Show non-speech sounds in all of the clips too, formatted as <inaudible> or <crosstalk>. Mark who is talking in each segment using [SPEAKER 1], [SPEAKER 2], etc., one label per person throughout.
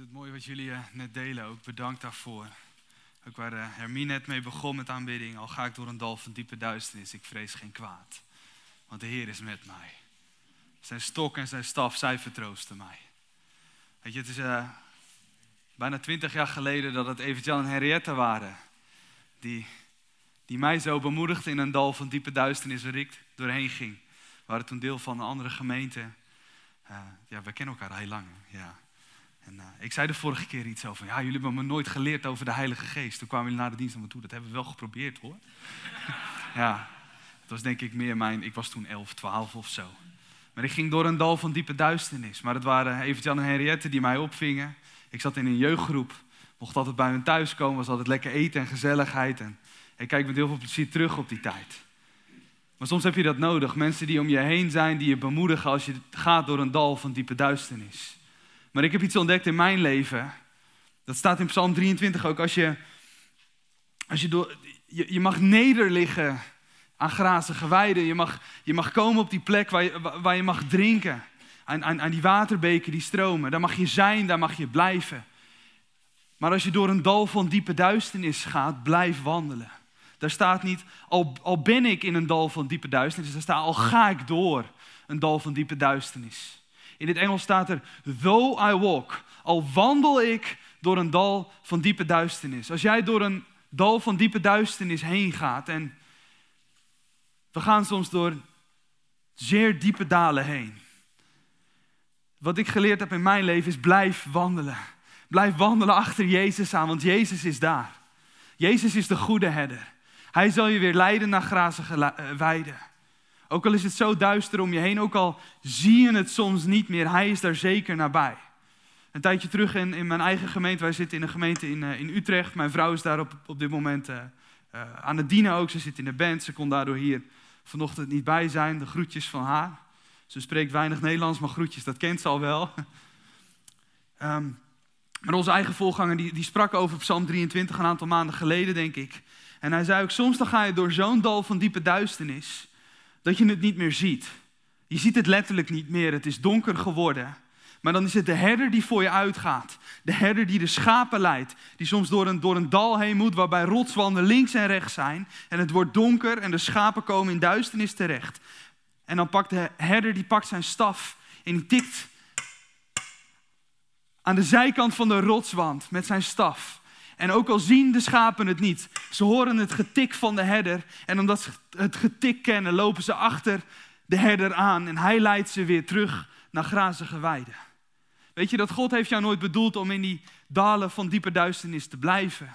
[SPEAKER 1] het mooi wat jullie eh, net delen. Ook bedankt daarvoor. Ook waar uh, Hermine net mee begon met aanbidding. Al ga ik door een dal van diepe duisternis, ik vrees geen kwaad. Want de Heer is met mij. Zijn stok en zijn staf, zij vertroosten mij. Weet je, het is uh, bijna twintig jaar geleden dat het Evert-Jan en Henriette waren. Die, die mij zo bemoedigden in een dal van diepe duisternis waar ik doorheen ging. We waren toen deel van een andere gemeente. Ja, we kennen elkaar heel lang. Ja. En uh, ik zei de vorige keer iets over, ja, jullie hebben me nooit geleerd over de Heilige Geest. Toen kwamen jullie na de dienst naar me toe, dat hebben we wel geprobeerd hoor. <laughs> ja, het was denk ik meer mijn, ik was toen 11, 12 of zo. Maar ik ging door een dal van diepe duisternis. Maar het waren Evert-Jan en Henriette die mij opvingen. Ik zat in een jeugdgroep, mocht altijd bij hun thuis komen, was altijd lekker eten en gezelligheid. En ik kijk met heel veel plezier terug op die tijd. Maar soms heb je dat nodig, mensen die om je heen zijn, die je bemoedigen als je gaat door een dal van diepe duisternis. Maar ik heb iets ontdekt in mijn leven. Dat staat in Psalm 23 ook. Als je, als je, door, je, je mag nederliggen aan grazige weiden. Je mag, je mag komen op die plek waar je, waar je mag drinken. Aan, aan, aan die waterbeken die stromen. Daar mag je zijn, daar mag je blijven. Maar als je door een dal van diepe duisternis gaat, blijf wandelen. Daar staat niet, al, al ben ik in een dal van diepe duisternis, daar staat al ga ik door een dal van diepe duisternis. In het Engels staat er, though I walk, al wandel ik door een dal van diepe duisternis. Als jij door een dal van diepe duisternis heen gaat en we gaan soms door zeer diepe dalen heen. Wat ik geleerd heb in mijn leven is blijf wandelen. Blijf wandelen achter Jezus aan, want Jezus is daar. Jezus is de goede herder. Hij zal je weer leiden naar grazige eh, weiden. Ook al is het zo duister om je heen, ook al zie je het soms niet meer, hij is daar zeker nabij. Een tijdje terug in, in mijn eigen gemeente, wij zitten in een gemeente in, uh, in Utrecht. Mijn vrouw is daar op, op dit moment uh, uh, aan het dienen ook. Ze zit in de band, ze kon daardoor hier vanochtend niet bij zijn. De groetjes van haar. Ze spreekt weinig Nederlands, maar groetjes, dat kent ze al wel. um, <laughs> maar onze eigen voorganger die, die sprak over Psalm 23 een aantal maanden geleden, denk ik. En hij zei ook, soms dan ga je door zo'n dal van diepe duisternis dat je het niet meer ziet. Je ziet het letterlijk niet meer. Het is donker geworden. Maar dan is het de herder die voor je uitgaat. De herder die de schapen leidt. Die soms door een, door een dal heen moet waarbij rotswanden links en rechts zijn. En het wordt donker en de schapen komen in duisternis terecht. En dan pakt de herder die pakt zijn staf en die tikt aan de zijkant van de rotswand met zijn staf. En ook al zien de schapen het niet, ze horen het getik van de herder. En omdat ze het getik kennen, lopen ze achter de herder aan. En hij leidt ze weer terug naar grazige weiden. Weet je dat God heeft jou nooit bedoeld om in die dalen van diepe duisternis te blijven.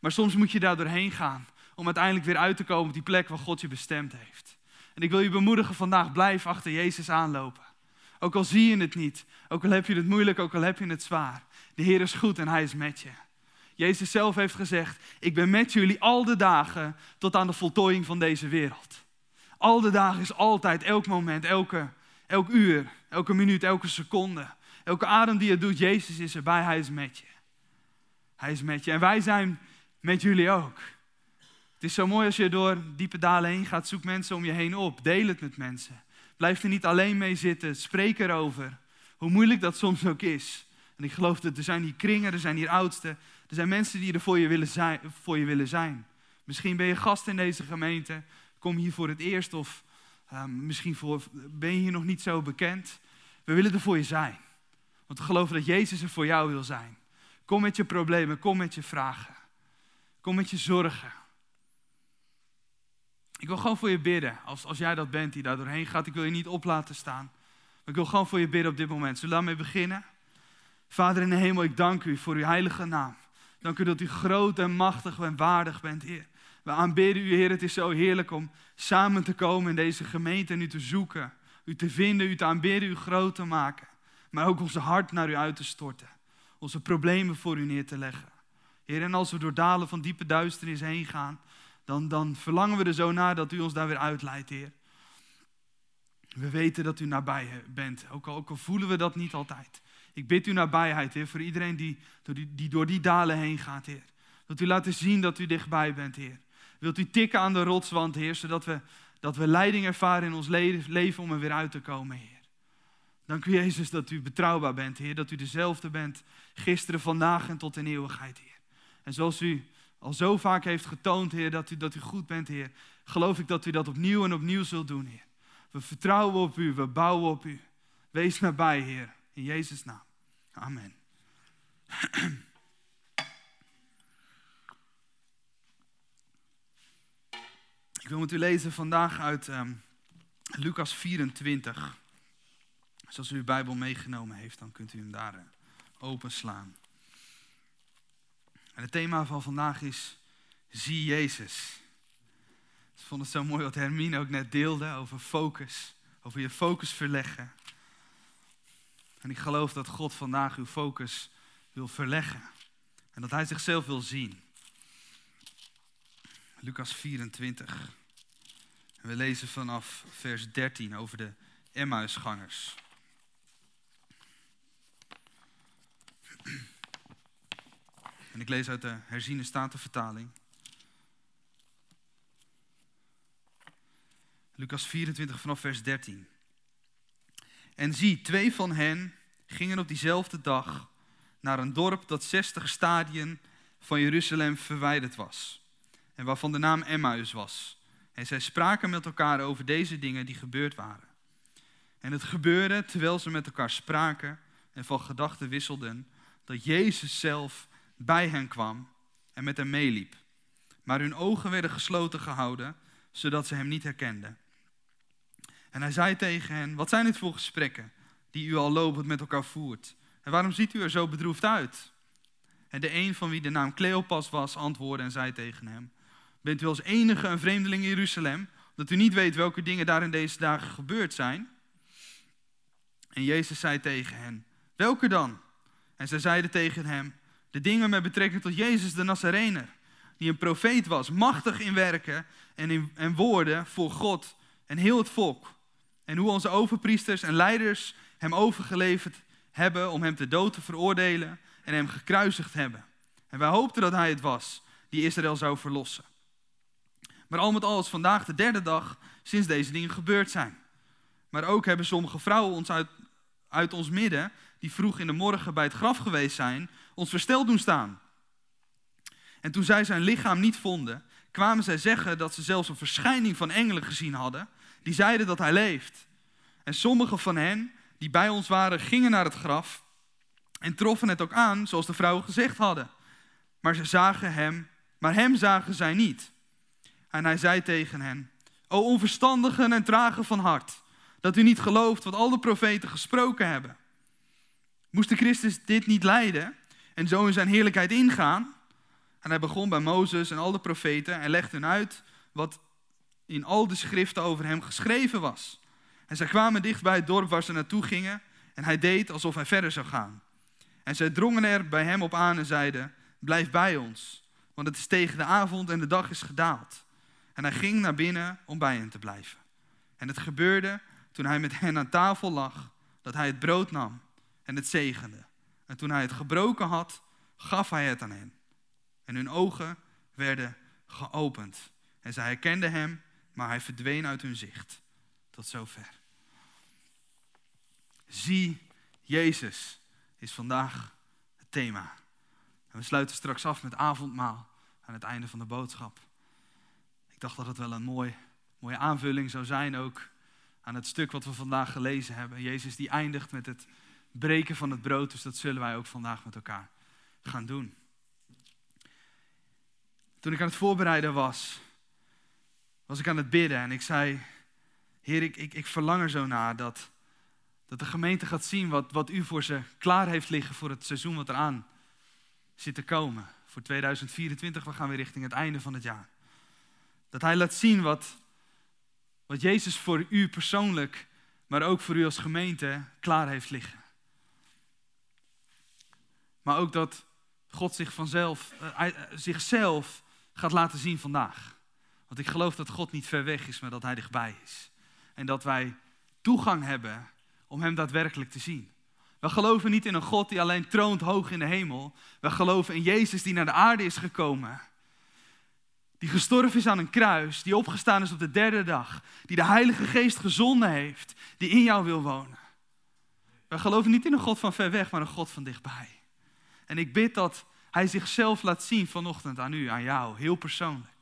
[SPEAKER 1] Maar soms moet je daar doorheen gaan om uiteindelijk weer uit te komen op die plek waar God je bestemd heeft. En ik wil je bemoedigen vandaag, blijf achter Jezus aanlopen. Ook al zie je het niet, ook al heb je het moeilijk, ook al heb je het zwaar. De Heer is goed en Hij is met je. Jezus zelf heeft gezegd, ik ben met jullie al de dagen tot aan de voltooiing van deze wereld. Al de dagen is altijd, elk moment, elke, elk uur, elke minuut, elke seconde. Elke adem die je doet, Jezus is erbij, Hij is met je. Hij is met je en wij zijn met jullie ook. Het is zo mooi als je door diepe dalen heen gaat, zoek mensen om je heen op, deel het met mensen. Blijf er niet alleen mee zitten, spreek erover. Hoe moeilijk dat soms ook is. En ik geloof dat er zijn hier kringen, er zijn hier oudsten, er zijn mensen die er voor je willen zijn. Voor je willen zijn. Misschien ben je gast in deze gemeente, kom hier voor het eerst of uh, misschien voor, ben je hier nog niet zo bekend. We willen er voor je zijn. Want we geloven dat Jezus er voor jou wil zijn. Kom met je problemen, kom met je vragen. Kom met je zorgen. Ik wil gewoon voor je bidden. Als, als jij dat bent die daar doorheen gaat, ik wil je niet op laten staan. Maar ik wil gewoon voor je bidden op dit moment. Zullen we daarmee beginnen? Vader in de hemel, ik dank u voor uw heilige naam. Dank u dat u groot en machtig en waardig bent, Heer. We aanbidden u, Heer. Het is zo heerlijk om samen te komen in deze gemeente en u te zoeken. U te vinden, u te aanbidden, u groot te maken. Maar ook onze hart naar u uit te storten. Onze problemen voor u neer te leggen. Heer, en als we door dalen van diepe duisternis heen gaan, dan, dan verlangen we er zo naar dat u ons daar weer uitleidt, Heer. We weten dat u nabij bent, ook al, ook al voelen we dat niet altijd. Ik bid u nabijheid, Heer, voor iedereen die door die, die door die dalen heen gaat, Heer. Dat u laat zien dat u dichtbij bent, Heer. Wilt u tikken aan de rotswand, Heer, zodat we, dat we leiding ervaren in ons leven om er weer uit te komen, Heer. Dank u Jezus dat u betrouwbaar bent, Heer. Dat u dezelfde bent gisteren, vandaag en tot in eeuwigheid, Heer. En zoals u al zo vaak heeft getoond, Heer, dat u, dat u goed bent, Heer, geloof ik dat u dat opnieuw en opnieuw zult doen, Heer. We vertrouwen op u, we bouwen op u. Wees nabij, Heer, in Jezus' naam. Amen. Ik wil met u lezen vandaag uit um, Lucas 24. Dus als u uw Bijbel meegenomen heeft, dan kunt u hem daar uh, openslaan. En het thema van vandaag is Zie Jezus. Ik vond het zo mooi wat Hermine ook net deelde over focus. Over je focus verleggen. En ik geloof dat God vandaag uw focus wil verleggen. En dat Hij zichzelf wil zien. Lucas 24. En we lezen vanaf vers 13 over de Emmausgangers. En ik lees uit de herziene statenvertaling. Lucas 24 vanaf vers 13. En zie, twee van hen gingen op diezelfde dag naar een dorp dat 60 stadien van Jeruzalem verwijderd was. En waarvan de naam Emmaus was. En zij spraken met elkaar over deze dingen die gebeurd waren. En het gebeurde terwijl ze met elkaar spraken en van gedachten wisselden, dat Jezus zelf bij hen kwam en met hen meeliep. Maar hun ogen werden gesloten gehouden, zodat ze hem niet herkenden. En hij zei tegen hen: Wat zijn dit voor gesprekken die u al lopend met elkaar voert? En waarom ziet u er zo bedroefd uit? En de een van wie de naam Cleopas was, antwoordde en zei tegen hem: Bent u als enige een vreemdeling in Jeruzalem, dat u niet weet welke dingen daar in deze dagen gebeurd zijn? En Jezus zei tegen hen: Welke dan? En zij zeiden tegen hem: De dingen met betrekking tot Jezus de Nazarener, die een profeet was, machtig in werken en, in, en woorden voor God en heel het volk. En hoe onze overpriesters en leiders hem overgeleverd hebben om hem te dood te veroordelen en hem gekruisigd hebben. En wij hoopten dat hij het was die Israël zou verlossen. Maar al met al is vandaag de derde dag sinds deze dingen gebeurd zijn. Maar ook hebben sommige vrouwen ons uit, uit ons midden, die vroeg in de morgen bij het graf geweest zijn, ons versteld doen staan. En toen zij zijn lichaam niet vonden, kwamen zij zeggen dat ze zelfs een verschijning van engelen gezien hadden, die zeiden dat hij leeft. En sommige van hen, die bij ons waren, gingen naar het graf en troffen het ook aan, zoals de vrouwen gezegd hadden. Maar ze zagen hem, maar hem zagen zij niet. En hij zei tegen hen, o onverstandigen en tragen van hart, dat u niet gelooft wat al de profeten gesproken hebben. Moest de Christus dit niet leiden en zo in zijn heerlijkheid ingaan? En hij begon bij Mozes en al de profeten en legde hen uit wat in al de schriften over hem geschreven was. En zij kwamen dicht bij het dorp waar ze naartoe gingen en hij deed alsof hij verder zou gaan. En zij drongen er bij hem op aan en zeiden, blijf bij ons, want het is tegen de avond en de dag is gedaald. En hij ging naar binnen om bij hen te blijven. En het gebeurde toen hij met hen aan tafel lag, dat hij het brood nam en het zegende. En toen hij het gebroken had, gaf hij het aan hen. En hun ogen werden geopend. En zij herkenden hem, maar hij verdween uit hun zicht. Tot zover. Zie Jezus is vandaag het thema. En we sluiten straks af met avondmaal aan het einde van de boodschap. Ik dacht dat het wel een mooi, mooie aanvulling zou zijn ook aan het stuk wat we vandaag gelezen hebben. Jezus die eindigt met het breken van het brood, dus dat zullen wij ook vandaag met elkaar gaan doen. Toen ik aan het voorbereiden was, was ik aan het bidden en ik zei, Heer, ik, ik, ik verlang er zo naar dat, dat de gemeente gaat zien wat, wat u voor ze klaar heeft liggen voor het seizoen wat eraan zit te komen. Voor 2024, we gaan weer richting het einde van het jaar. Dat hij laat zien wat, wat Jezus voor u persoonlijk, maar ook voor u als gemeente klaar heeft liggen. Maar ook dat God zich vanzelf, uh, zichzelf gaat laten zien vandaag. Want ik geloof dat God niet ver weg is, maar dat Hij dichtbij is. En dat wij toegang hebben om Hem daadwerkelijk te zien. We geloven niet in een God die alleen troont hoog in de hemel. We geloven in Jezus die naar de aarde is gekomen. Die gestorven is aan een kruis, die opgestaan is op de derde dag, die de Heilige Geest gezonden heeft, die in jou wil wonen. Wij geloven niet in een God van ver weg, maar een God van dichtbij. En ik bid dat Hij zichzelf laat zien vanochtend aan u, aan jou, heel persoonlijk.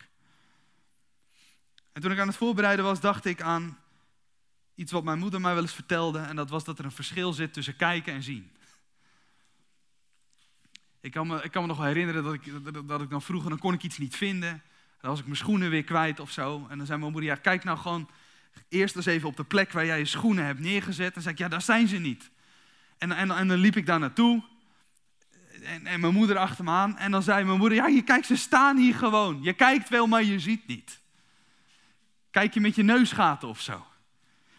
[SPEAKER 1] En toen ik aan het voorbereiden was, dacht ik aan iets wat mijn moeder mij wel eens vertelde. En dat was dat er een verschil zit tussen kijken en zien. Ik kan me, ik kan me nog wel herinneren dat ik, dat, ik dan vroeger, dan kon ik iets niet vinden. Dan was ik mijn schoenen weer kwijt of zo. En dan zei mijn moeder, ja kijk nou gewoon eerst eens even op de plek waar jij je schoenen hebt neergezet. En zei ik, ja daar zijn ze niet. En, en, en dan liep ik daar naartoe. En, en mijn moeder achter me aan. En dan zei mijn moeder, ja je kijkt, ze staan hier gewoon. Je kijkt wel, maar je ziet niet. Kijk je met je neusgaten of zo.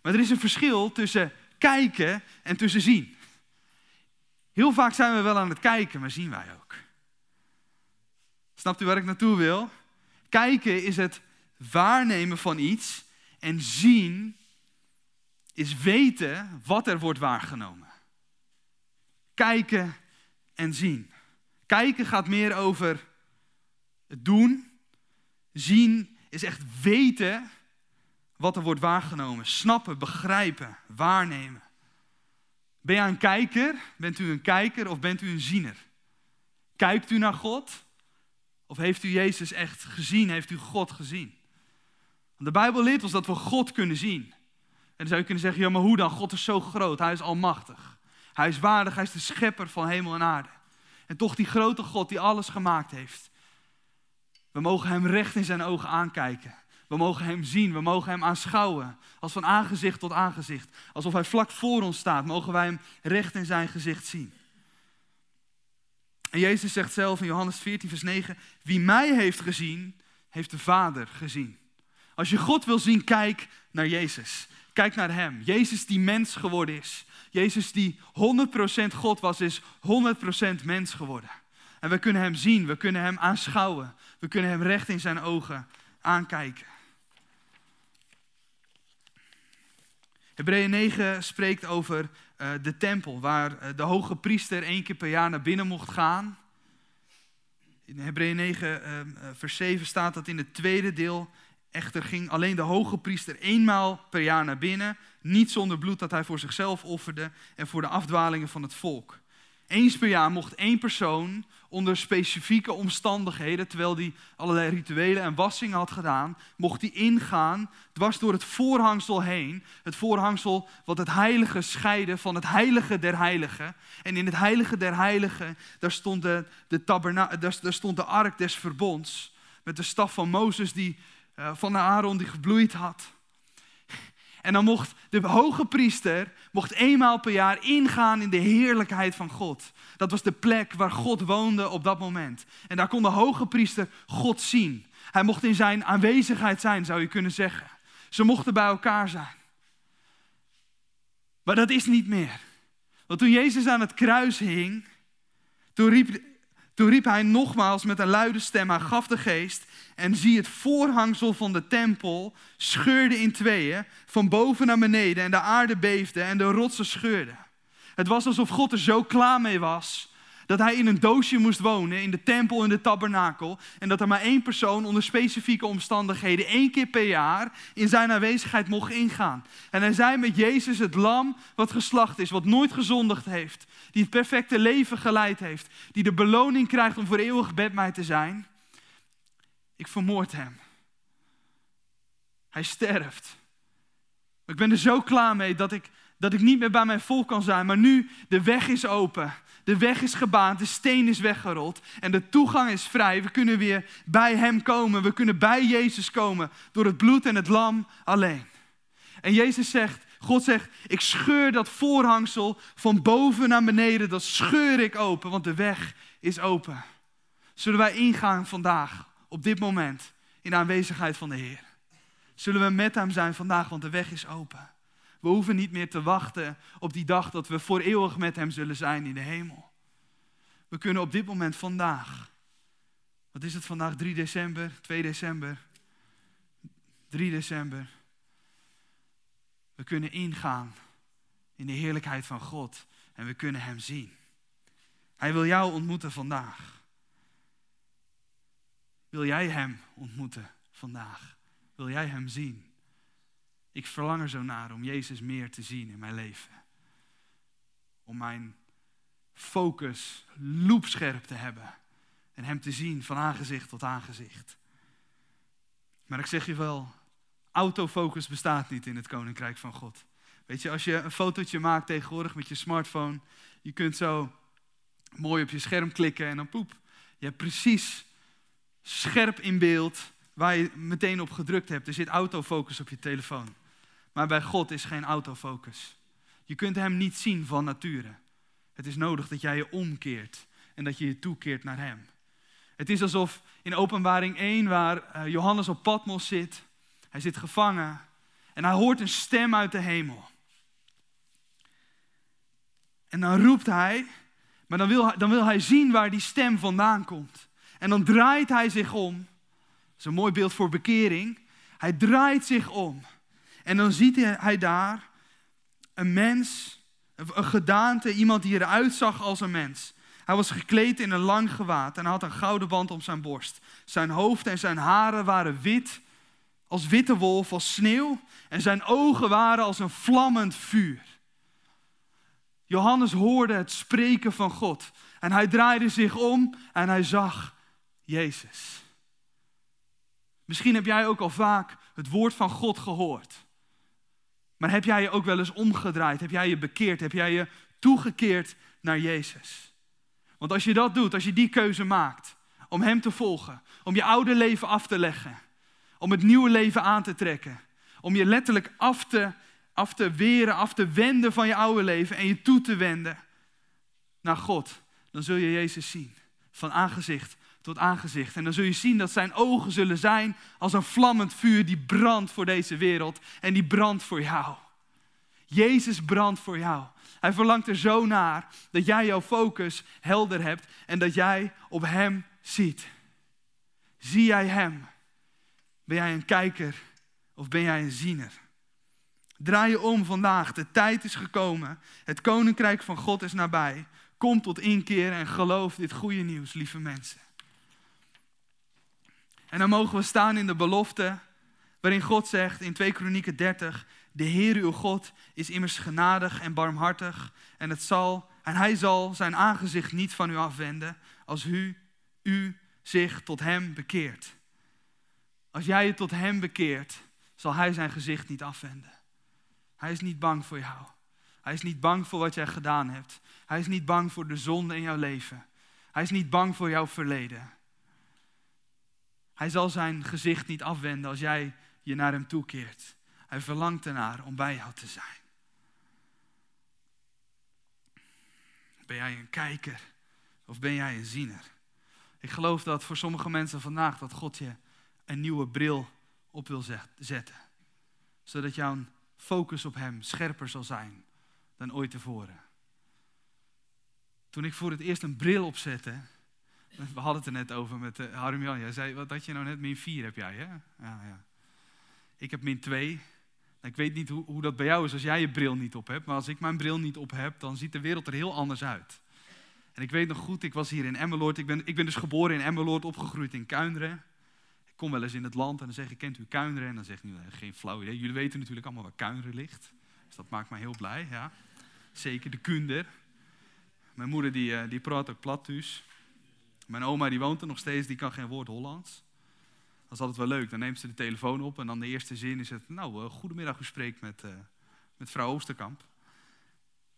[SPEAKER 1] Maar er is een verschil tussen kijken en tussen zien. Heel vaak zijn we wel aan het kijken, maar zien wij ook. Snapt u waar ik naartoe wil? Kijken is het waarnemen van iets en zien is weten wat er wordt waargenomen. Kijken en zien. Kijken gaat meer over het doen. Zien is echt weten wat er wordt waargenomen. Snappen, begrijpen, waarnemen. Ben jij een kijker? Bent u een kijker of bent u een ziener? Kijkt u naar God? Of heeft u Jezus echt gezien? Heeft u God gezien? de Bijbel leert ons dat we God kunnen zien. En dan zou je kunnen zeggen, ja maar hoe dan? God is zo groot, hij is almachtig. Hij is waardig, hij is de schepper van hemel en aarde. En toch die grote God die alles gemaakt heeft. We mogen hem recht in zijn ogen aankijken. We mogen Hem zien, we mogen Hem aanschouwen. Als van aangezicht tot aangezicht. Alsof Hij vlak voor ons staat, mogen wij Hem recht in zijn gezicht zien. En Jezus zegt zelf in Johannes 14, vers 9: Wie mij heeft gezien, heeft de Vader gezien. Als je God wil zien, kijk naar Jezus. Kijk naar Hem. Jezus die mens geworden is. Jezus die 100% God was, is 100% mens geworden. En we kunnen Hem zien, we kunnen Hem aanschouwen. We kunnen Hem recht in zijn ogen aankijken. Hebreeën 9 spreekt over uh, de tempel, waar uh, de hoge priester één keer per jaar naar binnen mocht gaan. In Hebreeën 9, uh, ehm, eh, vers 7 staat dat in het tweede deel. Echter ging alleen de hoge priester eenmaal per jaar naar binnen, niet zonder bloed dat hij voor zichzelf offerde en voor de afdwalingen van het volk. Eens per jaar mocht één persoon onder specifieke omstandigheden, terwijl hij allerlei rituelen en wassingen had gedaan, mocht hij ingaan dwars door het voorhangsel heen. Het voorhangsel wat het heilige scheidde van het heilige der heiligen. En in het heilige der heiligen, daar stond de, de, daar stond de ark des verbonds. Met de staf van Mozes die, uh, van Aaron die gebloeid had. En dan mocht de hoge priester mocht eenmaal per jaar ingaan in de heerlijkheid van God. Dat was de plek waar God woonde op dat moment. En daar kon de hoge priester God zien. Hij mocht in zijn aanwezigheid zijn, zou je kunnen zeggen. Ze mochten bij elkaar zijn. Maar dat is niet meer. Want toen Jezus aan het kruis hing, toen riep, toen riep hij nogmaals met een luide stem, hij gaf de geest. En zie het voorhangsel van de tempel scheurde in tweeën, van boven naar beneden. En de aarde beefde en de rotsen scheurden. Het was alsof God er zo klaar mee was dat hij in een doosje moest wonen, in de tempel, in de tabernakel. En dat er maar één persoon onder specifieke omstandigheden één keer per jaar in zijn aanwezigheid mocht ingaan. En hij zei met Jezus het lam wat geslacht is, wat nooit gezondigd heeft. Die het perfecte leven geleid heeft. Die de beloning krijgt om voor eeuwig bij mij te zijn. Ik vermoord hem. Hij sterft. Ik ben er zo klaar mee dat ik, dat ik niet meer bij mijn volk kan zijn. Maar nu, de weg is open. De weg is gebaand, de steen is weggerold en de toegang is vrij. We kunnen weer bij Hem komen. We kunnen bij Jezus komen door het bloed en het lam alleen. En Jezus zegt, God zegt, ik scheur dat voorhangsel van boven naar beneden, dat scheur ik open, want de weg is open. Zullen wij ingaan vandaag, op dit moment, in de aanwezigheid van de Heer? Zullen we met Hem zijn vandaag, want de weg is open. We hoeven niet meer te wachten op die dag dat we voor eeuwig met Hem zullen zijn in de hemel. We kunnen op dit moment vandaag, wat is het vandaag, 3 december, 2 december, 3 december. We kunnen ingaan in de heerlijkheid van God en we kunnen Hem zien. Hij wil jou ontmoeten vandaag. Wil jij Hem ontmoeten vandaag? Wil jij Hem zien? Ik verlang er zo naar om Jezus meer te zien in mijn leven. om mijn focus loepscherp te hebben en Hem te zien van aangezicht tot aangezicht. Maar ik zeg je wel, autofocus bestaat niet in het Koninkrijk van God. Weet je, als je een fotootje maakt tegenwoordig met je smartphone, je kunt zo mooi op je scherm klikken en dan poep. Je hebt precies scherp in beeld waar je meteen op gedrukt hebt. Er zit autofocus op je telefoon. Maar bij God is geen autofocus. Je kunt Hem niet zien van nature. Het is nodig dat jij je omkeert en dat je je toekeert naar Hem. Het is alsof in Openbaring 1, waar eh, Johannes op Patmos zit, hij zit gevangen en hij hoort een stem uit de hemel. En dan roept hij, maar dan wil, hij, dan wil hij zien waar die stem vandaan komt. En dan draait hij zich om. Dat is een mooi beeld voor bekering. Hij draait zich om. En dan ziet hij daar een mens, een gedaante, iemand die eruit zag als een mens. Hij was gekleed in een lang gewaad en had een gouden band om zijn borst. Zijn hoofd en zijn haren waren wit, als witte wolf, als sneeuw. En zijn ogen waren als een vlammend vuur. Johannes hoorde het spreken van God. En hij draaide zich om en hij zag Jezus. Misschien heb jij ook al vaak het woord van God gehoord. Maar heb jij je ook wel eens omgedraaid? Heb jij je bekeerd? Heb jij je toegekeerd naar Jezus? Want als je dat doet, als je die keuze maakt om Hem te volgen, om je oude leven af te leggen, om het nieuwe leven aan te trekken, om je letterlijk af te, af te weren, af te wenden van je oude leven en je toe te wenden naar God, dan zul je Jezus zien. Van aangezicht tot aangezicht. En dan zul je zien dat zijn ogen zullen zijn als een vlammend vuur die brandt voor deze wereld en die brandt voor jou. Jezus brandt voor jou. Hij verlangt er zo naar dat jij jouw focus helder hebt en dat jij op Hem ziet. Zie jij Hem? Ben jij een kijker of ben jij een ziener? Draai je om vandaag. De tijd is gekomen. Het koninkrijk van God is nabij. Kom tot inkeer en geloof dit goede nieuws, lieve mensen. En dan mogen we staan in de belofte waarin God zegt in 2 Kronieken 30, de Heer uw God is immers genadig en barmhartig en, het zal, en hij zal zijn aangezicht niet van u afwenden als u, u zich tot hem bekeert. Als jij je tot hem bekeert, zal hij zijn gezicht niet afwenden. Hij is niet bang voor jou. Hij is niet bang voor wat jij gedaan hebt. Hij is niet bang voor de zonde in jouw leven. Hij is niet bang voor jouw verleden. Hij zal zijn gezicht niet afwenden als jij je naar hem toekeert. Hij verlangt ernaar om bij jou te zijn. Ben jij een kijker of ben jij een ziener? Ik geloof dat voor sommige mensen vandaag dat God je een nieuwe bril op wil zetten. Zodat jouw focus op Hem scherper zal zijn dan ooit tevoren. Toen ik voor het eerst een bril opzette, we hadden het er net over met uh. Jij zei, wat had je nou net? Min 4 heb jij, hè? Ja, ja. Ik heb min 2. Ik weet niet hoe, hoe dat bij jou is als jij je bril niet op hebt. Maar als ik mijn bril niet op heb, dan ziet de wereld er heel anders uit. En ik weet nog goed, ik was hier in Emmeloord. Ik ben, ik ben dus geboren in Emmeloord, opgegroeid in Kuinderen. Ik kom wel eens in het land en dan zeg ik, kent u Kuinderen? En dan zegt hij, geen flauw idee. Jullie weten natuurlijk allemaal waar Kuinderen ligt. Dus dat maakt mij heel blij, ja. Zeker de Kunder. Mijn moeder die, eh, die praat ook plat dus. Mijn oma die woont er nog steeds, die kan geen woord Hollands. Dat is altijd wel leuk. Dan neemt ze de telefoon op en dan de eerste zin is het... Nou, uh, goedemiddag, u spreekt met, uh, met vrouw Oosterkamp.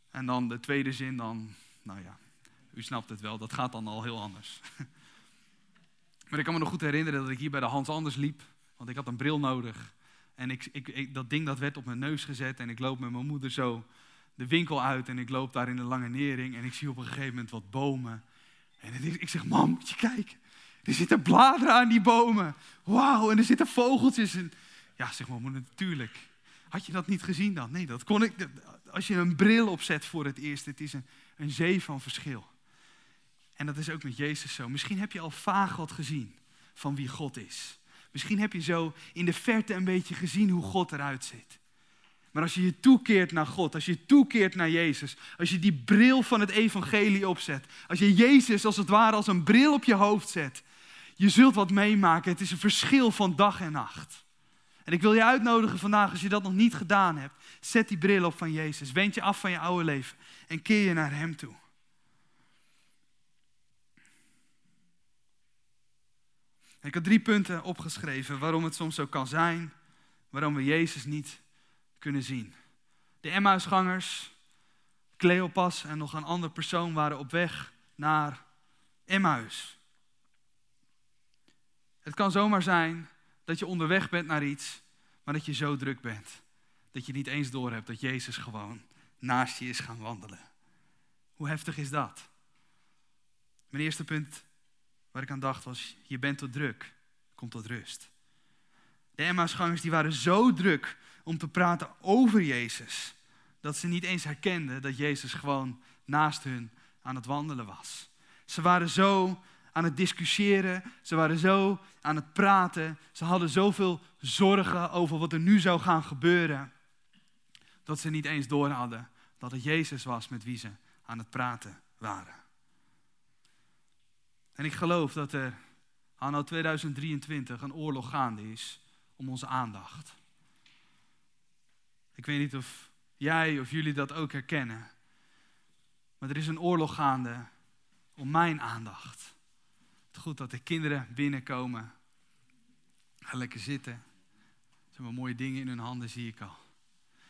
[SPEAKER 1] En dan de tweede zin dan... Nou ja, u snapt het wel, dat gaat dan al heel anders. <laughs> maar ik kan me nog goed herinneren dat ik hier bij de Hans Anders liep. Want ik had een bril nodig. En ik, ik, dat ding dat werd op mijn neus gezet en ik loop met mijn moeder zo de winkel uit en ik loop daar in de lange nering en ik zie op een gegeven moment wat bomen en ik zeg, mam, moet je kijken. Er zitten bladeren aan die bomen. Wauw, en er zitten vogeltjes. En, ja, zeg maar, natuurlijk. Had je dat niet gezien dan? Nee, dat kon ik. Als je een bril opzet voor het eerst, het is een, een zee van verschil. En dat is ook met Jezus zo. Misschien heb je al vaag wat gezien van wie God is. Misschien heb je zo in de verte een beetje gezien hoe God eruit ziet. Maar als je je toekeert naar God, als je je toekeert naar Jezus, als je die bril van het evangelie opzet, als je Jezus als het ware als een bril op je hoofd zet, je zult wat meemaken. Het is een verschil van dag en nacht. En ik wil je uitnodigen vandaag, als je dat nog niet gedaan hebt, zet die bril op van Jezus. Wend je af van je oude leven en keer je naar Hem toe. Ik had drie punten opgeschreven waarom het soms zo kan zijn, waarom we Jezus niet kunnen zien. De Emmausgangers, Cleopas en nog een andere persoon waren op weg naar Emmaus. Het kan zomaar zijn dat je onderweg bent naar iets, maar dat je zo druk bent dat je niet eens doorhebt dat Jezus gewoon naast je is gaan wandelen. Hoe heftig is dat? Mijn eerste punt waar ik aan dacht was, je bent te druk, kom tot rust. De Emmausgangers die waren zo druk om te praten over Jezus, dat ze niet eens herkenden dat Jezus gewoon naast hun aan het wandelen was. Ze waren zo aan het discussiëren, ze waren zo aan het praten, ze hadden zoveel zorgen over wat er nu zou gaan gebeuren, dat ze niet eens door hadden dat het Jezus was met wie ze aan het praten waren. En ik geloof dat er anno 2023 een oorlog gaande is om onze aandacht. Ik weet niet of jij of jullie dat ook herkennen. Maar er is een oorlog gaande om mijn aandacht. Het goed dat de kinderen binnenkomen. Ga lekker zitten. Ze hebben mooie dingen in hun handen, zie ik al.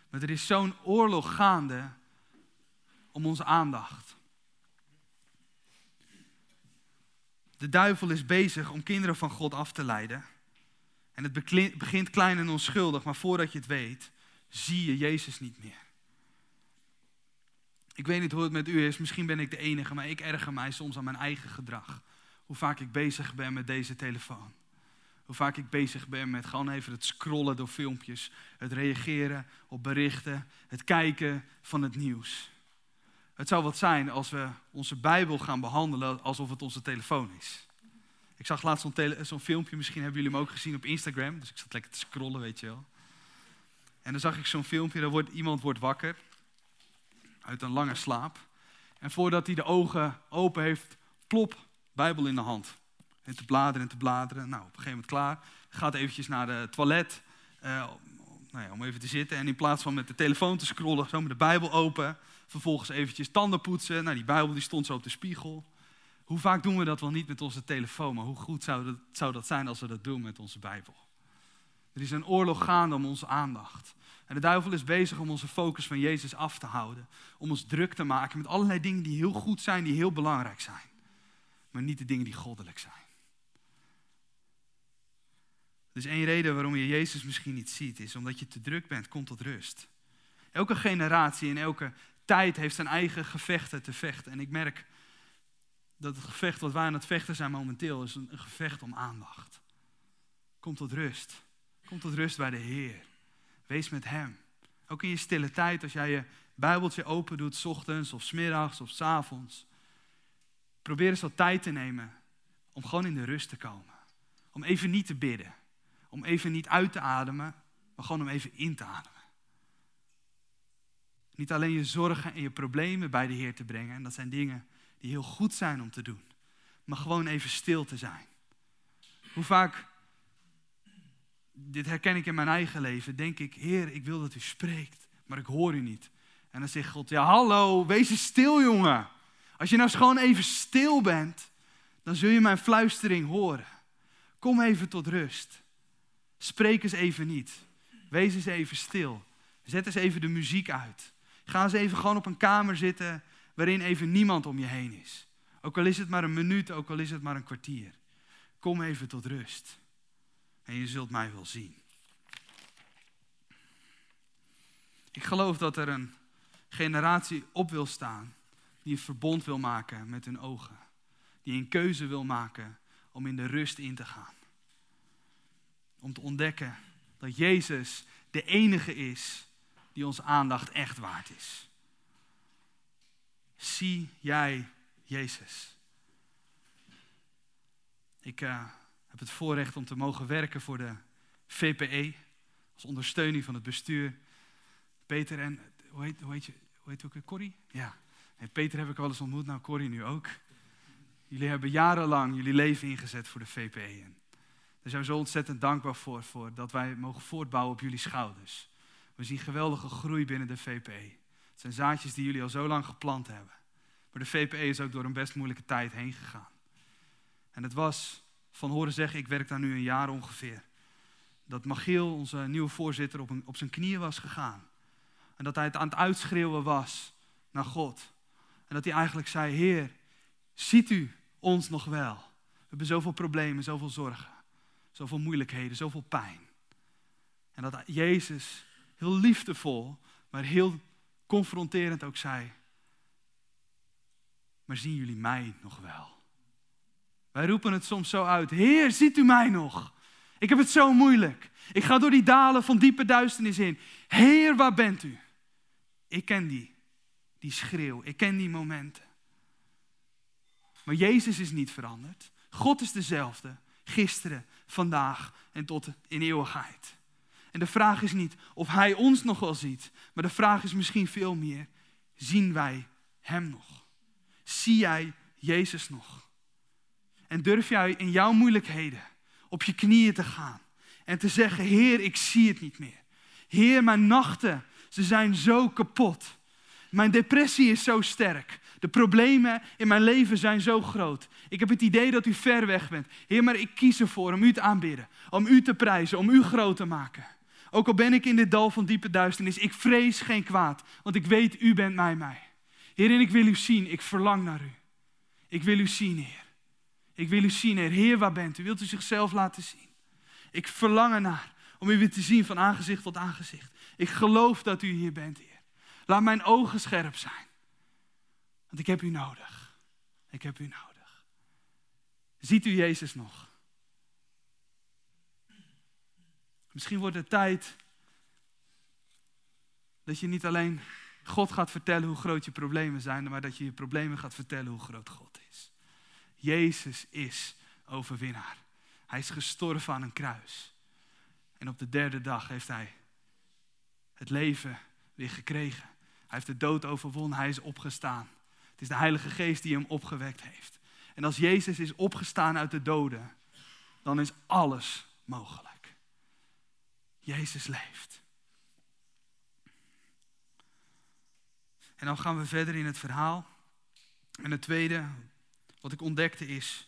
[SPEAKER 1] Maar er is zo'n oorlog gaande om onze aandacht. De duivel is bezig om kinderen van God af te leiden. En het begint klein en onschuldig, maar voordat je het weet, zie je Jezus niet meer. Ik weet niet hoe het met u is, misschien ben ik de enige, maar ik erger mij soms aan mijn eigen gedrag. Hoe vaak ik bezig ben met deze telefoon. Hoe vaak ik bezig ben met gewoon even het scrollen door filmpjes, het reageren op berichten, het kijken van het nieuws. Het zou wat zijn als we onze Bijbel gaan behandelen alsof het onze telefoon is. Ik zag laatst zo'n filmpje, misschien hebben jullie hem ook gezien op Instagram. Dus ik zat lekker te scrollen, weet je wel. En dan zag ik zo'n filmpje, daar wordt, iemand wordt wakker uit een lange slaap. En voordat hij de ogen open heeft, plop, Bijbel in de hand. En te bladeren en te bladeren. Nou, op een gegeven moment klaar. Gaat eventjes naar de toilet uh, nou ja, om even te zitten. En in plaats van met de telefoon te scrollen, zo met de Bijbel open. Vervolgens eventjes tanden poetsen. Nou, die Bijbel die stond zo op de spiegel. Hoe vaak doen we dat wel niet met onze telefoon? Maar hoe goed zou zou dat zijn als we dat doen met onze Bijbel? Er is een oorlog gaande om onze aandacht. En de duivel is bezig om onze focus van Jezus af te houden. Om ons druk te maken met allerlei dingen die heel goed zijn, die heel belangrijk zijn. Maar niet de dingen die goddelijk zijn. Dus één reden waarom je Jezus misschien niet ziet, is omdat je te druk bent. Kom tot rust. Elke generatie en elke tijd heeft zijn eigen gevechten te vechten. En ik merk dat het gevecht wat wij aan het vechten zijn momenteel, is een, gevecht om aandacht. Kom tot rust. Kom tot rust bij de Heer. Wees met Hem. Ook in je stille tijd, als jij je Bijbeltje open doet, s ochtends of s middags of s avonds. Probeer eens wat tijd te nemen om gewoon in de rust te komen. Om even niet te bidden. Om even niet uit te ademen, maar gewoon om even in te ademen. Niet alleen je zorgen en je problemen bij de Heer te brengen. En dat zijn dingen die heel goed zijn om te doen. Maar gewoon even stil te zijn. Hoe vaak dit herken ik in mijn eigen leven, denk ik, Heer, ik wil dat u spreekt, maar ik hoor u niet. En dan zegt God, ja hallo, wees eens stil jongen. Als je nou eens gewoon even stil bent, dan zul je mijn fluistering horen. Kom even tot rust. Spreek eens even niet. Wees eens even stil. Zet eens even de muziek uit. Ga eens even gewoon op een kamer zitten waarin even niemand om je heen is. Ook al is het maar een minuut, ook al is het maar een kwartier. Kom even tot rust en je zult mij wel zien. Ik geloof dat er een generatie op wil staan die een verbond wil maken met hun ogen. Die een keuze wil maken om in de rust in te gaan. Om te ontdekken dat Jezus de enige is die onze aandacht echt waard is. Zie jij Jezus? Ik, uh, heb het voorrecht om te mogen werken voor de VPE. Als ondersteuning van het bestuur. Peter en, hoe heet, hoe heet je, hoe heet ook Corrie? Ja. En Peter heb ik wel eens ontmoet, nou Corrie nu ook. Jullie hebben jarenlang jullie leven ingezet voor de VPE. En Daar zijn we zo ontzettend dankbaar voor, voor dat wij mogen voortbouwen op jullie schouders. We zien geweldige groei binnen de VPE. Het zijn zaadjes die jullie al zo lang geplant hebben. Maar de VPE is ook door een best moeilijke tijd heen gegaan. En het was van horen zeggen, ik werk daar nu een jaar ongeveer. Dat Magiel, onze nieuwe voorzitter, op, een, op zijn knieën was gegaan. En dat hij het aan het uitschreeuwen was naar God. En dat hij eigenlijk zei, Heer, ziet u ons nog wel? We hebben zoveel problemen, zoveel zorgen, zoveel moeilijkheden, zoveel pijn. En dat Jezus heel liefdevol, maar heel confronterend ook zei, maar zien jullie mij nog wel? Wij roepen het soms zo uit, Heer, ziet u mij nog? Ik heb het zo moeilijk. Ik ga door die dalen van diepe duisternis in. Heer, waar bent u? Ik ken die, die schreeuw. Ik ken die momenten. Maar Jezus is niet veranderd. God is dezelfde, gisteren, vandaag en tot in eeuwigheid. En de vraag is niet of Hij ons nog wel ziet, maar de vraag is misschien veel meer, zien wij Hem nog? Zie jij Jezus nog? En durf jij in jouw moeilijkheden op je knieën te gaan en te zeggen, Heer, ik zie het niet meer. Heer, mijn nachten, ze zijn zo kapot. Mijn depressie is zo sterk. De problemen in mijn leven zijn zo groot. Ik heb het idee dat u ver weg bent. Heer, maar ik kies ervoor om u te aanbidden, om u te prijzen, om u groot te maken. Ook al ben ik in dit dal van diepe duisternis, ik vrees geen kwaad, want ik weet, u bent mij mij. Heer, ik wil u zien, ik verlang naar u. Ik wil u zien, Heer. Ik wil u zien, Heer. Heer, waar bent u? Wilt u zichzelf laten zien? Ik verlang ernaar om u weer te zien van aangezicht tot aangezicht. Ik geloof dat u hier bent, Heer. Laat mijn ogen scherp zijn. Want ik heb u nodig. Ik heb u nodig. Ziet u Jezus nog? Misschien wordt het tijd dat je niet alleen God gaat vertellen hoe groot je problemen zijn, maar dat je je problemen gaat vertellen hoe groot God is. Jezus is overwinnaar. Hij is gestorven aan een kruis. En op de derde dag heeft hij het leven weer gekregen. Hij heeft de dood overwonnen, hij is opgestaan. Het is de Heilige Geest die hem opgewekt heeft. En als Jezus is opgestaan uit de doden, dan is alles mogelijk. Jezus leeft. En dan gaan we verder in het verhaal. En het tweede wat ik ontdekte is,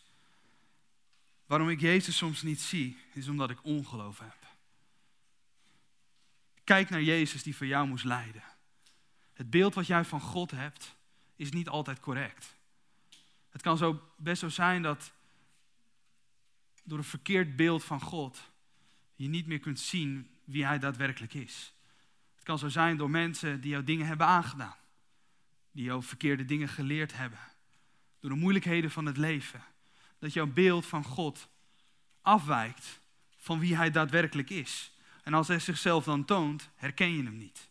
[SPEAKER 1] waarom ik Jezus soms niet zie, is omdat ik ongeloof heb. Kijk naar Jezus die voor jou moest lijden. Het beeld wat jij van God hebt, is niet altijd correct. Het kan zo best zo zijn dat door een verkeerd beeld van God je niet meer kunt zien wie Hij daadwerkelijk is. Het kan zo zijn door mensen die jou dingen hebben aangedaan, die jou verkeerde dingen geleerd hebben, door de moeilijkheden van het leven, dat jouw beeld van God afwijkt van wie Hij daadwerkelijk is. En als Hij zichzelf dan toont, herken je Hem niet.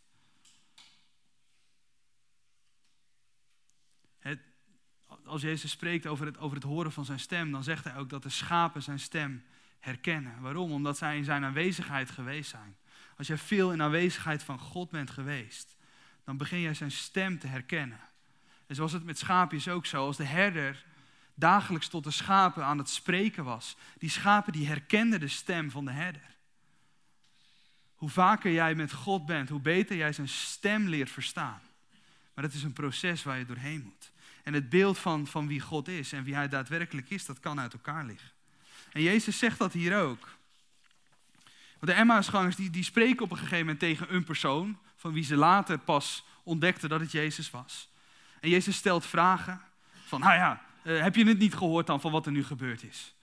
[SPEAKER 1] als Jezus spreekt over het, over het horen van zijn stem, dan zegt hij ook dat de schapen zijn stem herkennen. Waarom? Omdat zij in zijn aanwezigheid geweest zijn. Als jij veel in aanwezigheid van God bent geweest, dan begin jij zijn stem te herkennen. En zoals het met schaapjes ook zo, als de herder dagelijks tot de schapen aan het spreken was, die schapen die herkenden de stem van de herder. Hoe vaker jij met God bent, hoe beter jij zijn stem leert verstaan. Maar dat is een proces waar je doorheen moet. En het beeld van, van wie God is en wie hij daadwerkelijk is, dat kan uit elkaar liggen. En Jezus zegt dat hier ook. Want de Emmausgangers die, die spreken op een gegeven moment tegen een persoon, van wie ze later pas ontdekten dat het Jezus was. En Jezus stelt vragen van, nou ja, uh, heb je het niet gehoord dan van wat er nu gebeurd is?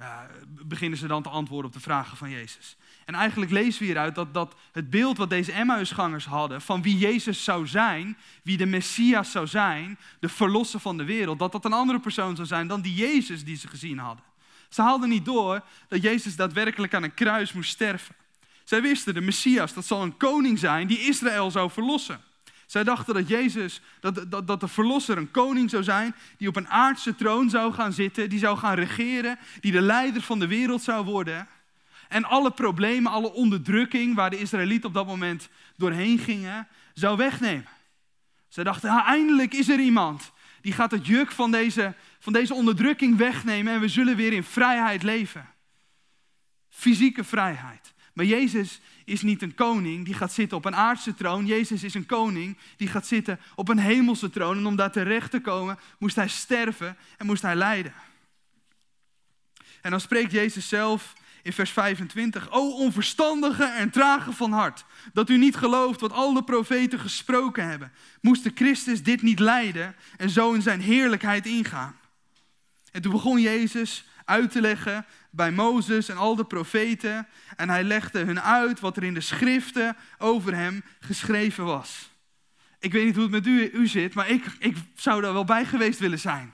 [SPEAKER 1] Uh, beginnen ze dan te antwoorden op de vragen van Jezus. En eigenlijk lezen we hieruit dat, dat het beeld wat deze Emmausgangers hadden van wie Jezus zou zijn, wie de Messias zou zijn, de verlosser van de wereld, dat dat een andere persoon zou zijn dan die Jezus die ze gezien hadden. Ze haalden niet door dat Jezus daadwerkelijk aan een kruis moest sterven. Zij wisten, de Messias, dat zal een koning zijn die Israël zou verlossen. Zij dachten dat Jezus, dat, dat, dat de verlosser een koning zou zijn, die op een aardse troon zou gaan zitten, die zou gaan regeren, die de leider van de wereld zou worden. En alle problemen, alle onderdrukking waar de Israëlieten op dat moment doorheen gingen, zou wegnemen. Zij dachten, eindelijk is er iemand die gaat het juk van deze, van deze onderdrukking wegnemen en we zullen weer in vrijheid leven. fysieke vrijheid. Maar Jezus is niet een koning die gaat zitten op een aardse troon. Jezus is een koning die gaat zitten op een hemelse troon. En om daar terecht te komen, moest hij sterven en moest hij lijden. En dan spreekt Jezus zelf in vers 25. O onverstandige en trage van hart, dat u niet gelooft wat al de profeten gesproken hebben. Moest de Christus dit niet lijden en zo in zijn heerlijkheid ingaan? En toen begon Jezus uit te leggen bij Mozes en al de profeten. En hij legde hun uit wat er in de schriften over hem geschreven was. Ik weet niet hoe het met u, zit, maar ik, ik zou daar wel bij geweest willen zijn.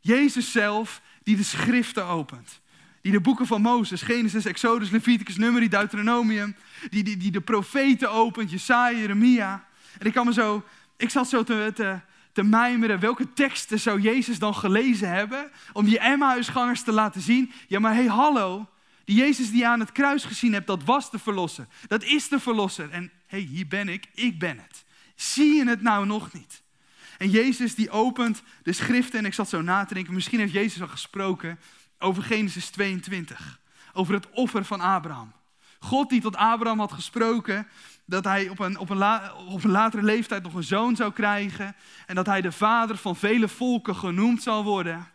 [SPEAKER 1] Jezus zelf die de schriften opent. Die de boeken van Mozes, Genesis, Exodus, Leviticus, Numeri, Deuteronomium. Die, die, die de profeten opent, Jesaja, Jeremia. En ik kan me zo, ik zat zo te, te mijmeren. Welke teksten zou Jezus dan gelezen hebben? Om die Emmausgangers te laten zien. Ja, maar hé, hey, hallo. Die Jezus die je aan het kruis gezien hebt, dat was de verlosser. Dat is de verlosser. En hé, hey, hier ben ik, ik ben het. Zie je het nou nog niet? En Jezus die opent de schriften en ik zat zo na te denken, misschien heeft Jezus al gesproken over Genesis 22. Over het offer van Abraham. God die tot Abraham had gesproken dat hij op een, op, een op een latere leeftijd nog een zoon zou krijgen. En dat hij de vader van vele volken genoemd zal worden.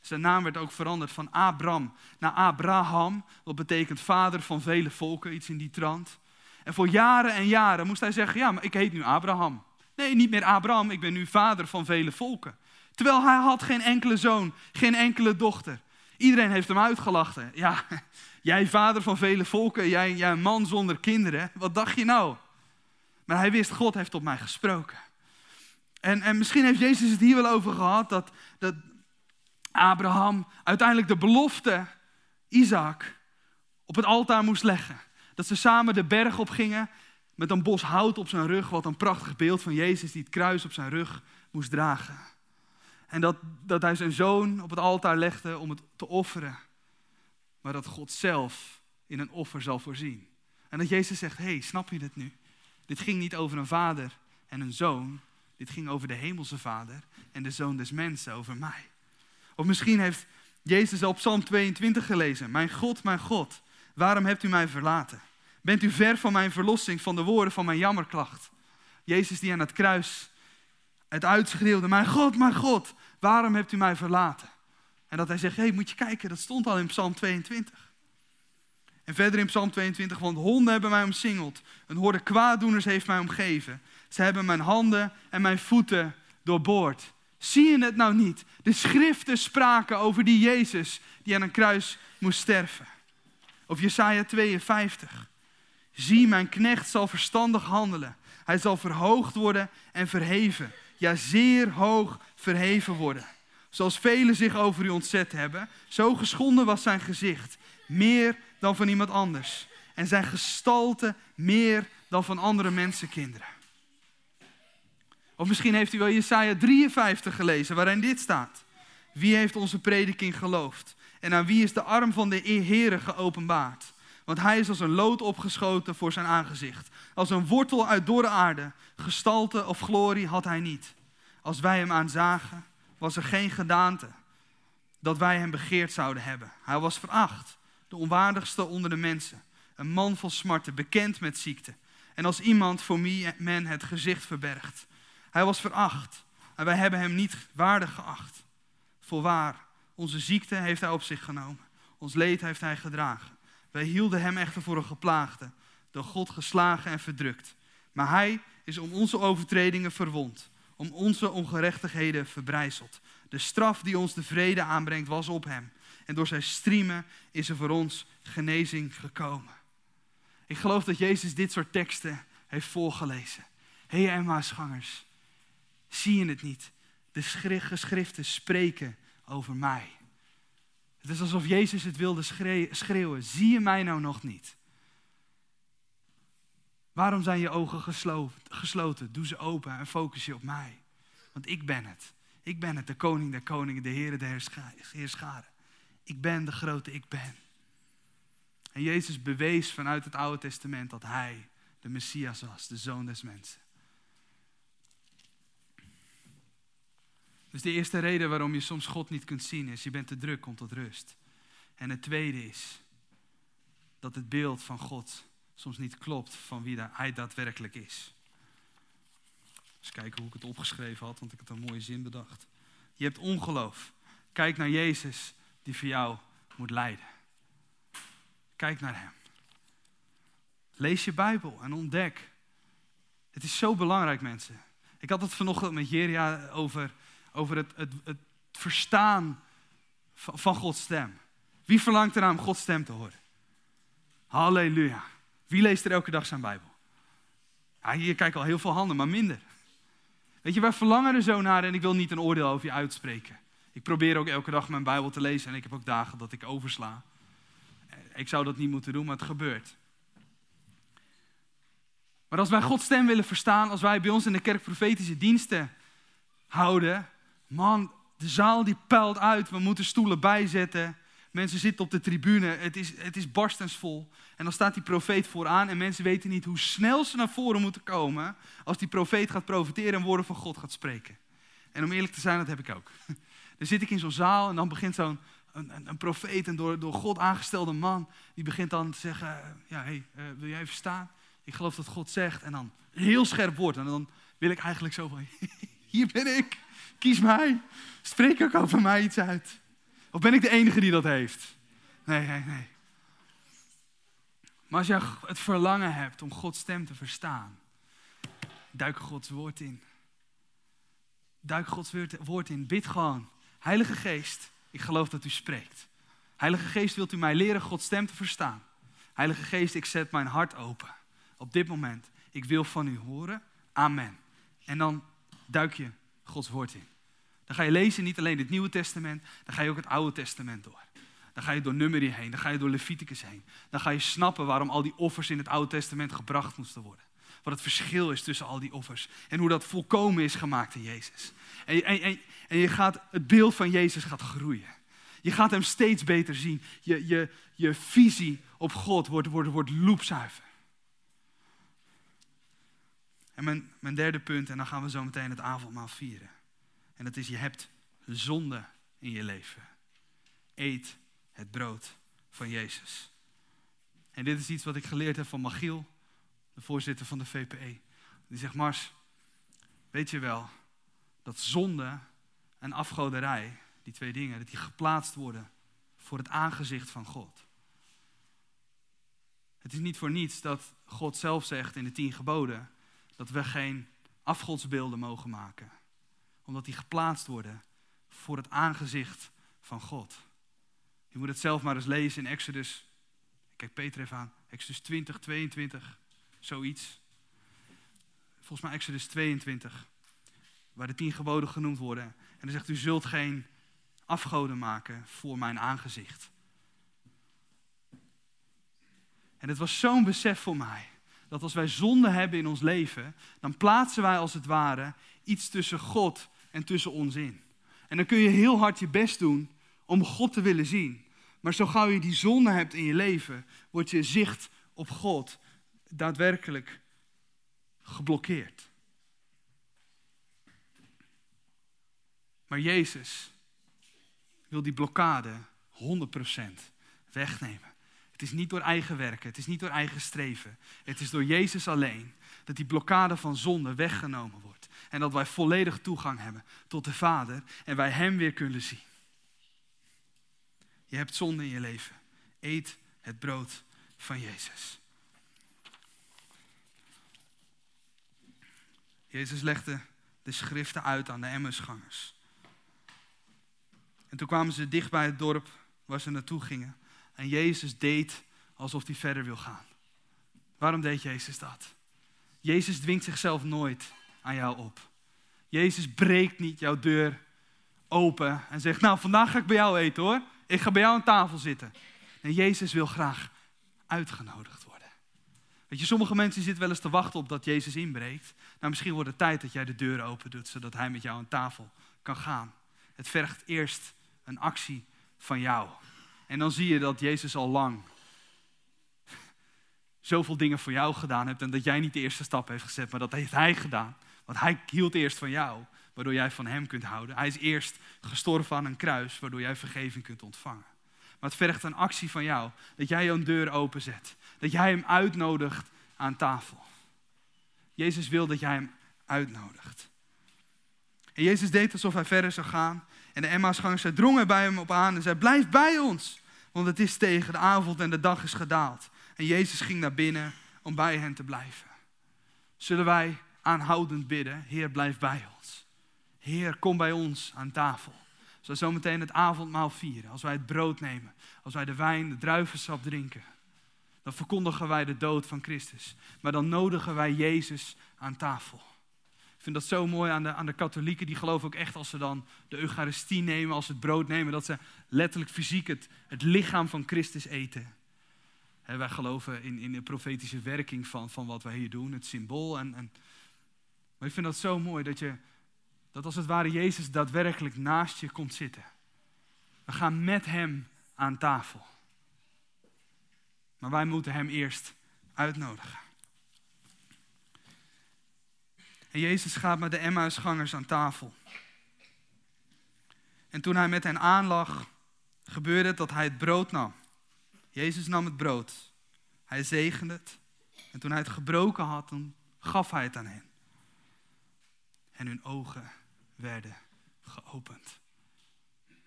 [SPEAKER 1] Zijn naam werd ook veranderd van Abram naar Abraham. Wat betekent vader van vele volken, iets in die trant. En voor jaren en jaren moest hij zeggen, ja, maar ik heet nu Abraham. Nee, niet meer Abraham, ik ben nu vader van vele volken. Terwijl hij had geen enkele zoon, geen enkele dochter. Iedereen heeft hem uitgelachen. Ja, jij vader van vele volken, jij, jij man zonder kinderen. Wat dacht je nou? Maar hij wist, God heeft tot mij gesproken. En, en misschien heeft Jezus het hier wel over gehad, dat, dat Abraham uiteindelijk de belofte Isaac op het altaar moest leggen. Dat ze samen de berg op gingen met een bos hout op zijn rug, wat een prachtig beeld van Jezus die het kruis op zijn rug moest dragen. En dat, dat hij zijn zoon op het altaar legde om het te offeren. Maar dat God zelf in een offer zal voorzien. En dat Jezus zegt, hey, snap je dit nu? Dit ging niet over een vader en een zoon. Dit ging over de hemelse vader en de zoon des mensen, over mij. Of misschien heeft Jezus al Psalm 22 gelezen. Mijn God, mijn God, waarom hebt u mij verlaten? Bent u ver van mijn verlossing, van de woorden van mijn jammerklacht? Jezus die aan het kruis het uitschreeuwde, mijn God, mijn God, waarom hebt u mij verlaten? En dat hij zegt, hé, hey, moet je kijken, dat stond al in Psalm 22. En verder in Psalm 22, want honden hebben mij omsingeld. Een horde kwaaddoeners heeft mij omgeven. Ze hebben mijn handen en mijn voeten doorboord. Zie je het nou niet? De schriften spraken over die Jezus die aan een kruis moest sterven. Of Jesaja 52. Zie, mijn knecht zal verstandig handelen. Hij zal verhoogd worden en verheven. Ja, zeer hoog verheven worden. Zoals velen zich over u ontzet hebben, zo geschonden was zijn gezicht. Meer dan van iemand anders. En zijn gestalte meer dan van andere mensenkinderen. Of misschien heeft u wel Jesaja 53 gelezen, waarin dit staat. Wie heeft onze prediking geloofd? En aan wie is de arm van de Heere geopenbaard? Want hij is als een lood opgeschoten voor zijn aangezicht. Als een wortel uit dorre aarde. Gestalte of glorie had hij niet. Als wij hem aanzagen, was er geen gedaante dat wij hem begeerd zouden hebben. Hij was veracht de onwaardigste onder de mensen. Een man vol smarten, bekend met ziekte. En als iemand voor wie men het gezicht verbergt. Hij was veracht en wij hebben hem niet waardig geacht. Voorwaar, onze ziekte heeft hij op zich genomen. Ons leed heeft hij gedragen. Wij hielden hem echter voor een geplaagde, door God geslagen en verdrukt. Maar hij is om onze overtredingen verwond, om onze ongerechtigheden verbrijzeld. De straf die ons de vrede aanbrengt was op hem en door zijn striemen is er voor ons genezing gekomen. Ik geloof dat Jezus dit soort teksten heeft voorgelezen. Hé hey, Emmausgangers, zie je het niet? De geschriften spreken over mij. Het is alsof Jezus het wilde schreeuwen. Zie je mij nou nog niet? Waarom zijn je ogen gesloten? Doe ze open en focus je op mij. Want ik ben het. Ik ben het, de koning der koningen, de Heer der heerscharen. Ik ben de grote ik ben. En Jezus bewees vanuit het Oude Testament dat Hij de Messias was, de Zoon des Mensen. Dus de eerste reden waarom je soms God niet kunt zien is, je bent te druk om tot rust. En het tweede is, dat het beeld van God soms niet klopt van wie hij daadwerkelijk is. Eens kijken hoe ik het opgeschreven had, want ik had een mooie zin bedacht. Je hebt ongeloof. Kijk naar Jezus die voor jou moet lijden. Kijk naar Hem. Lees je Bijbel en ontdek. Het is zo belangrijk, mensen. Ik had het vanochtend met Jeria over, over het, het, het verstaan van, Gods stem. Wie verlangt eraan om Gods stem te horen? Halleluja. Wie leest er elke dag zijn Bijbel? Ja, hier kijken al heel veel handen, maar minder. Weet je, wij verlangen er zo naar en ik wil niet een oordeel over je uitspreken. Ik probeer ook elke dag mijn Bijbel te lezen en ik heb ook dagen dat ik oversla. Ik zou dat niet moeten doen, maar het gebeurt. Maar als wij Gods stem willen verstaan, als wij bij ons in de kerk profetische diensten houden, man, de zaal die puilt uit, we moeten stoelen bijzetten. Mensen zitten op de tribune, het is, het is barstensvol. En dan staat die profeet vooraan en mensen weten niet hoe snel ze naar voren moeten komen als die profeet gaat profiteren en woorden van God gaat spreken. En om eerlijk te zijn, dat heb ik ook. <laughs> Dan zit ik in zo'n zaal en dan begint zo'n een, een, een, profeet, een door, door God aangestelde man, die begint dan te zeggen, ja, hey, uh, wil jij even staan? Ik geloof dat God zegt en dan heel scherp woord. En dan wil ik eigenlijk zo van, <laughs> hier ben ik, kies mij, spreek ook over mij iets uit. Of ben ik de enige die dat heeft? Nee, nee, nee. Maar als je het verlangen hebt om Gods stem te verstaan, duik Gods woord in. Duik Gods woord in. Bid gewoon. Heilige Geest, ik geloof dat u spreekt. Heilige Geest, wilt u mij leren Gods stem te verstaan? Heilige Geest, ik zet mijn hart open. Op dit moment. Ik wil van u horen. Amen. En dan duik je Gods woord in. Dan ga je lezen niet alleen het Nieuwe Testament, dan ga je ook het Oude Testament door. Dan ga je door Numeri heen, dan ga je door Leviticus heen. Dan ga je snappen waarom al die offers in het Oude Testament gebracht moesten worden. Wat het verschil is tussen al die offers. En hoe dat volkomen is gemaakt in Jezus. En, en, en, en je gaat, het beeld van Jezus gaat groeien. Je gaat hem steeds beter zien. Je, je, je visie op God wordt, wordt, wordt loepzuiver. En mijn, mijn derde punt, en dan gaan we zo meteen het avondmaal vieren. En dat is, je hebt zonde in je leven. Eet het brood van Jezus. En dit is iets wat ik geleerd heb van Magiel, de voorzitter van de VPE. Die zegt, Mars, weet je wel dat zonde en afgoderij, die twee dingen, dat die geplaatst worden voor het aangezicht van God. Het is niet voor niets dat God zelf zegt in de tien geboden dat we geen afgodsbeelden mogen maken. Omdat die geplaatst worden voor het aangezicht van God. Je moet het zelf maar eens lezen in Exodus. Ik kijk Peter even aan. Exodus 20, 22. Zoiets. Volgens mij Exodus 22. Waar de tien geboden genoemd worden. En dan zegt u zult geen afgoden maken voor mijn aangezicht. En het was zo'n besef voor mij dat als wij zonde hebben in ons leven, dan plaatsen wij als het ware iets tussen God en tussen ons in. En dan kun je heel hard je best doen om God te willen zien. Maar zo gauw je die zonde hebt in je leven, wordt je zicht op God daadwerkelijk geblokkeerd. Maar Jezus wil die blokkade 100% wegnemen. Het is niet door eigen werken, het is niet door eigen streven. Het is door Jezus alleen dat die blokkade van zonde weggenomen wordt. En dat wij volledig toegang hebben tot de Vader en wij Hem weer kunnen zien. Je hebt zonde in je leven. Eet het brood van Jezus. Jezus legde de schriften uit aan de Emmersgangers. En toen kwamen ze dicht bij het dorp waar ze naartoe gingen. En Jezus deed alsof hij verder wil gaan. Waarom deed Jezus dat? Jezus dwingt zichzelf nooit aan jou op. Jezus breekt niet jouw deur open en zegt, nou vandaag ga ik bij jou eten hoor. Ik ga bij jou aan tafel zitten. En Jezus wil graag uitgenodigd worden. Weet je, sommige mensen zitten wel eens te wachten op dat Jezus inbreekt. Nou, misschien wordt het tijd dat jij de deur open doet, zodat hij met jou aan tafel kan gaan. Het vergt eerst een actie van jou. En dan zie je dat Jezus al lang zoveel dingen voor jou gedaan hebt en dat jij niet de eerste stap heeft gezet, maar dat heeft hij gedaan. Want hij hield eerst van jou, waardoor jij van hem kunt houden. Hij is eerst gestorven aan een kruis, waardoor jij vergeving kunt ontvangen. Maar het vergt een actie van jou. Dat jij jouw deur openzet. Dat jij hem uitnodigt aan tafel. Jezus wil dat jij hem uitnodigt. En Jezus deed alsof hij verder zou gaan. En de Emmausgangers, zij drongen bij hem op aan en zei, blijf bij ons. Want het is tegen de avond en de dag is gedaald. En Jezus ging naar binnen om bij hen te blijven. Zullen wij aanhoudend bidden, Heer, blijf bij ons. Heer, kom bij ons aan tafel. Als we zometeen het avondmaal vieren, als wij het brood nemen, als wij de wijn, de druivensap drinken, dan verkondigen wij de dood van Christus. Maar dan nodigen wij Jezus aan tafel. Ik vind dat zo mooi aan de, aan de katholieken. Die geloven ook echt als ze dan de Eucharistie nemen, als ze het brood nemen, dat ze letterlijk fysiek het, het lichaam van Christus eten. wij geloven in, in de profetische werking van, van wat wij hier doen, het symbool. En, en, ik vind dat zo mooi dat, je, dat als het ware Jezus daadwerkelijk naast je komt zitten. We gaan met Hem aan tafel. Maar wij moeten Hem eerst uitnodigen. En Jezus gaat met de Emmausgangers aan tafel. En toen hij met hen aanlag, gebeurde het dat hij het brood nam. Jezus nam het brood. Hij zegende het. En toen hij het gebroken had, dan gaf hij het aan hen. En hun ogen werden geopend.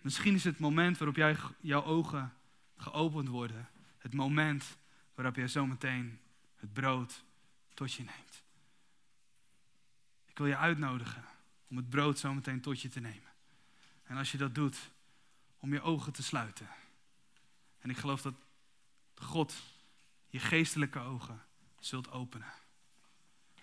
[SPEAKER 1] Misschien is het moment waarop jij, jouw ogen geopend worden, het moment waarop jij zometeen het brood tot je neemt. Ik wil je uitnodigen om het brood zometeen tot je te nemen. En als je dat doet, om je ogen te sluiten. En ik geloof dat God je geestelijke ogen zult openen.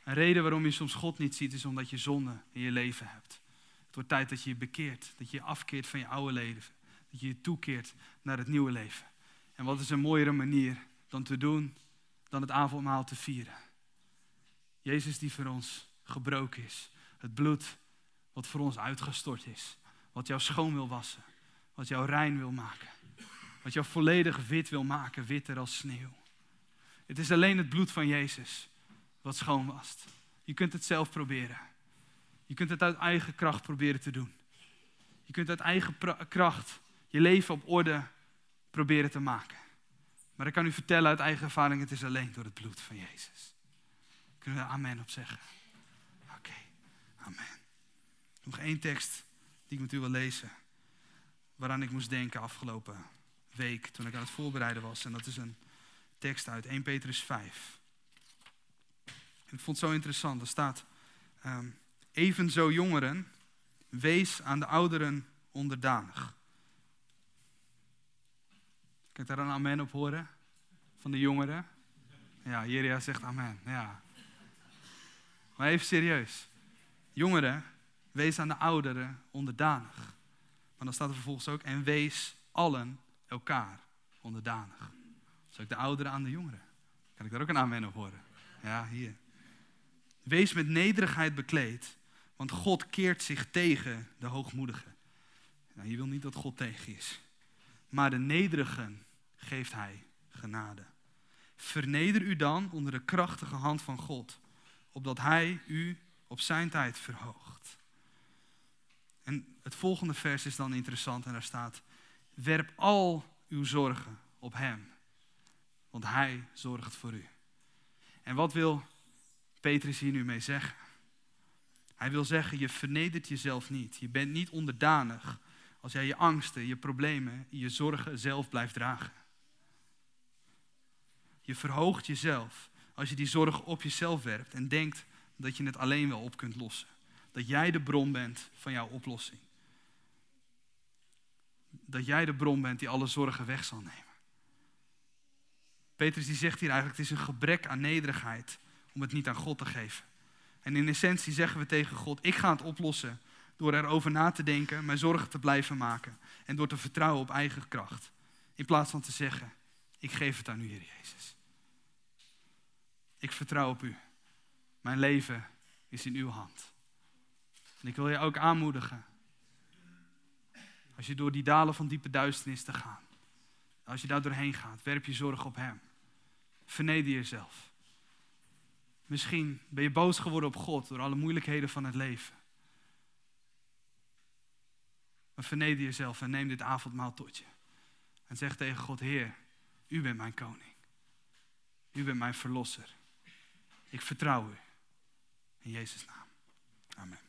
[SPEAKER 1] Een reden waarom je soms God niet ziet, is omdat je zonde in je leven hebt. Het wordt tijd dat je je bekeert, dat je je afkeert van je oude leven. Dat je je toekeert naar het nieuwe leven. En wat is een mooiere manier dan te doen, dan het avondmaal te vieren. Jezus die voor ons gebroken is. Het bloed wat voor ons uitgestort is. Wat jou schoon wil wassen. Wat jou rein wil maken. Wat jou volledig wit wil maken, witter als sneeuw. Het is alleen het bloed van Jezus wat schoon wast. Je kunt het zelf proberen. Je kunt het uit eigen kracht proberen te doen. Je kunt uit eigen kracht je leven op orde proberen te maken. Maar ik kan u vertellen uit eigen ervaring, het is alleen door het bloed van Jezus. Kunnen we amen op zeggen? Oké, amen. Nog één tekst die ik met u wil lezen. Waaraan ik moest denken afgelopen week toen ik aan het voorbereiden was. En dat is een tekst uit 1 Petrus 5. Ik vond het zo interessant. Er staat, um, evenzo jongeren, wees aan de ouderen onderdanig. Ik daar een amen op horen? Van de jongeren? Ja, Jeria zegt amen. Ja. Maar even serieus. Jongeren, wees aan de ouderen onderdanig. Maar dan staat er vervolgens ook, en wees allen elkaar onderdanig. Dus ook de ouderen aan de jongeren. Kan ik daar ook een amen op horen? Ja, hier. Wees met nederigheid bekleed, want God keert zich tegen de hoogmoedigen. Nou, je wil niet dat God tegen is. Maar de nederigen geeft hij genade. Verneder u dan onder de krachtige hand van God, opdat hij u op zijn tijd verhoogt. En het volgende vers is dan interessant en daar staat: Werp al uw zorgen op hem, want hij zorgt voor u. En wat wil Petrus hier nu mee zeggen? Hij wil zeggen, je vernedert jezelf niet. Je bent niet onderdanig als jij je angsten, je problemen, je zorgen zelf blijft dragen. Je verhoogt jezelf als je die zorg op jezelf werpt en denkt dat je het alleen wel op kunt lossen. Dat jij de bron bent van jouw oplossing. Dat jij de bron bent die alle zorgen weg zal nemen. Petrus die zegt hier eigenlijk, het is een gebrek aan nederigheid om het niet aan God te geven. En in essentie zeggen we tegen God, ik ga het oplossen door erover na te denken, mijn zorgen te blijven maken en door te vertrouwen op eigen kracht. In plaats van te zeggen, ik geef het aan u, Heer Jezus. Ik vertrouw op u. Mijn leven is in uw hand. En ik wil je ook aanmoedigen. Als je door die dalen van diepe duisternis te gaan. Als je daar doorheen gaat, werp je zorg op Hem. Verneder jezelf. Misschien ben je boos geworden op God door alle moeilijkheden van het leven. Maar verneder jezelf en neem dit avondmaal tot je. En zeg tegen God, Heer, u bent mijn koning. U bent mijn verlosser. Ik vertrouw u. In Jezus' naam. Amen.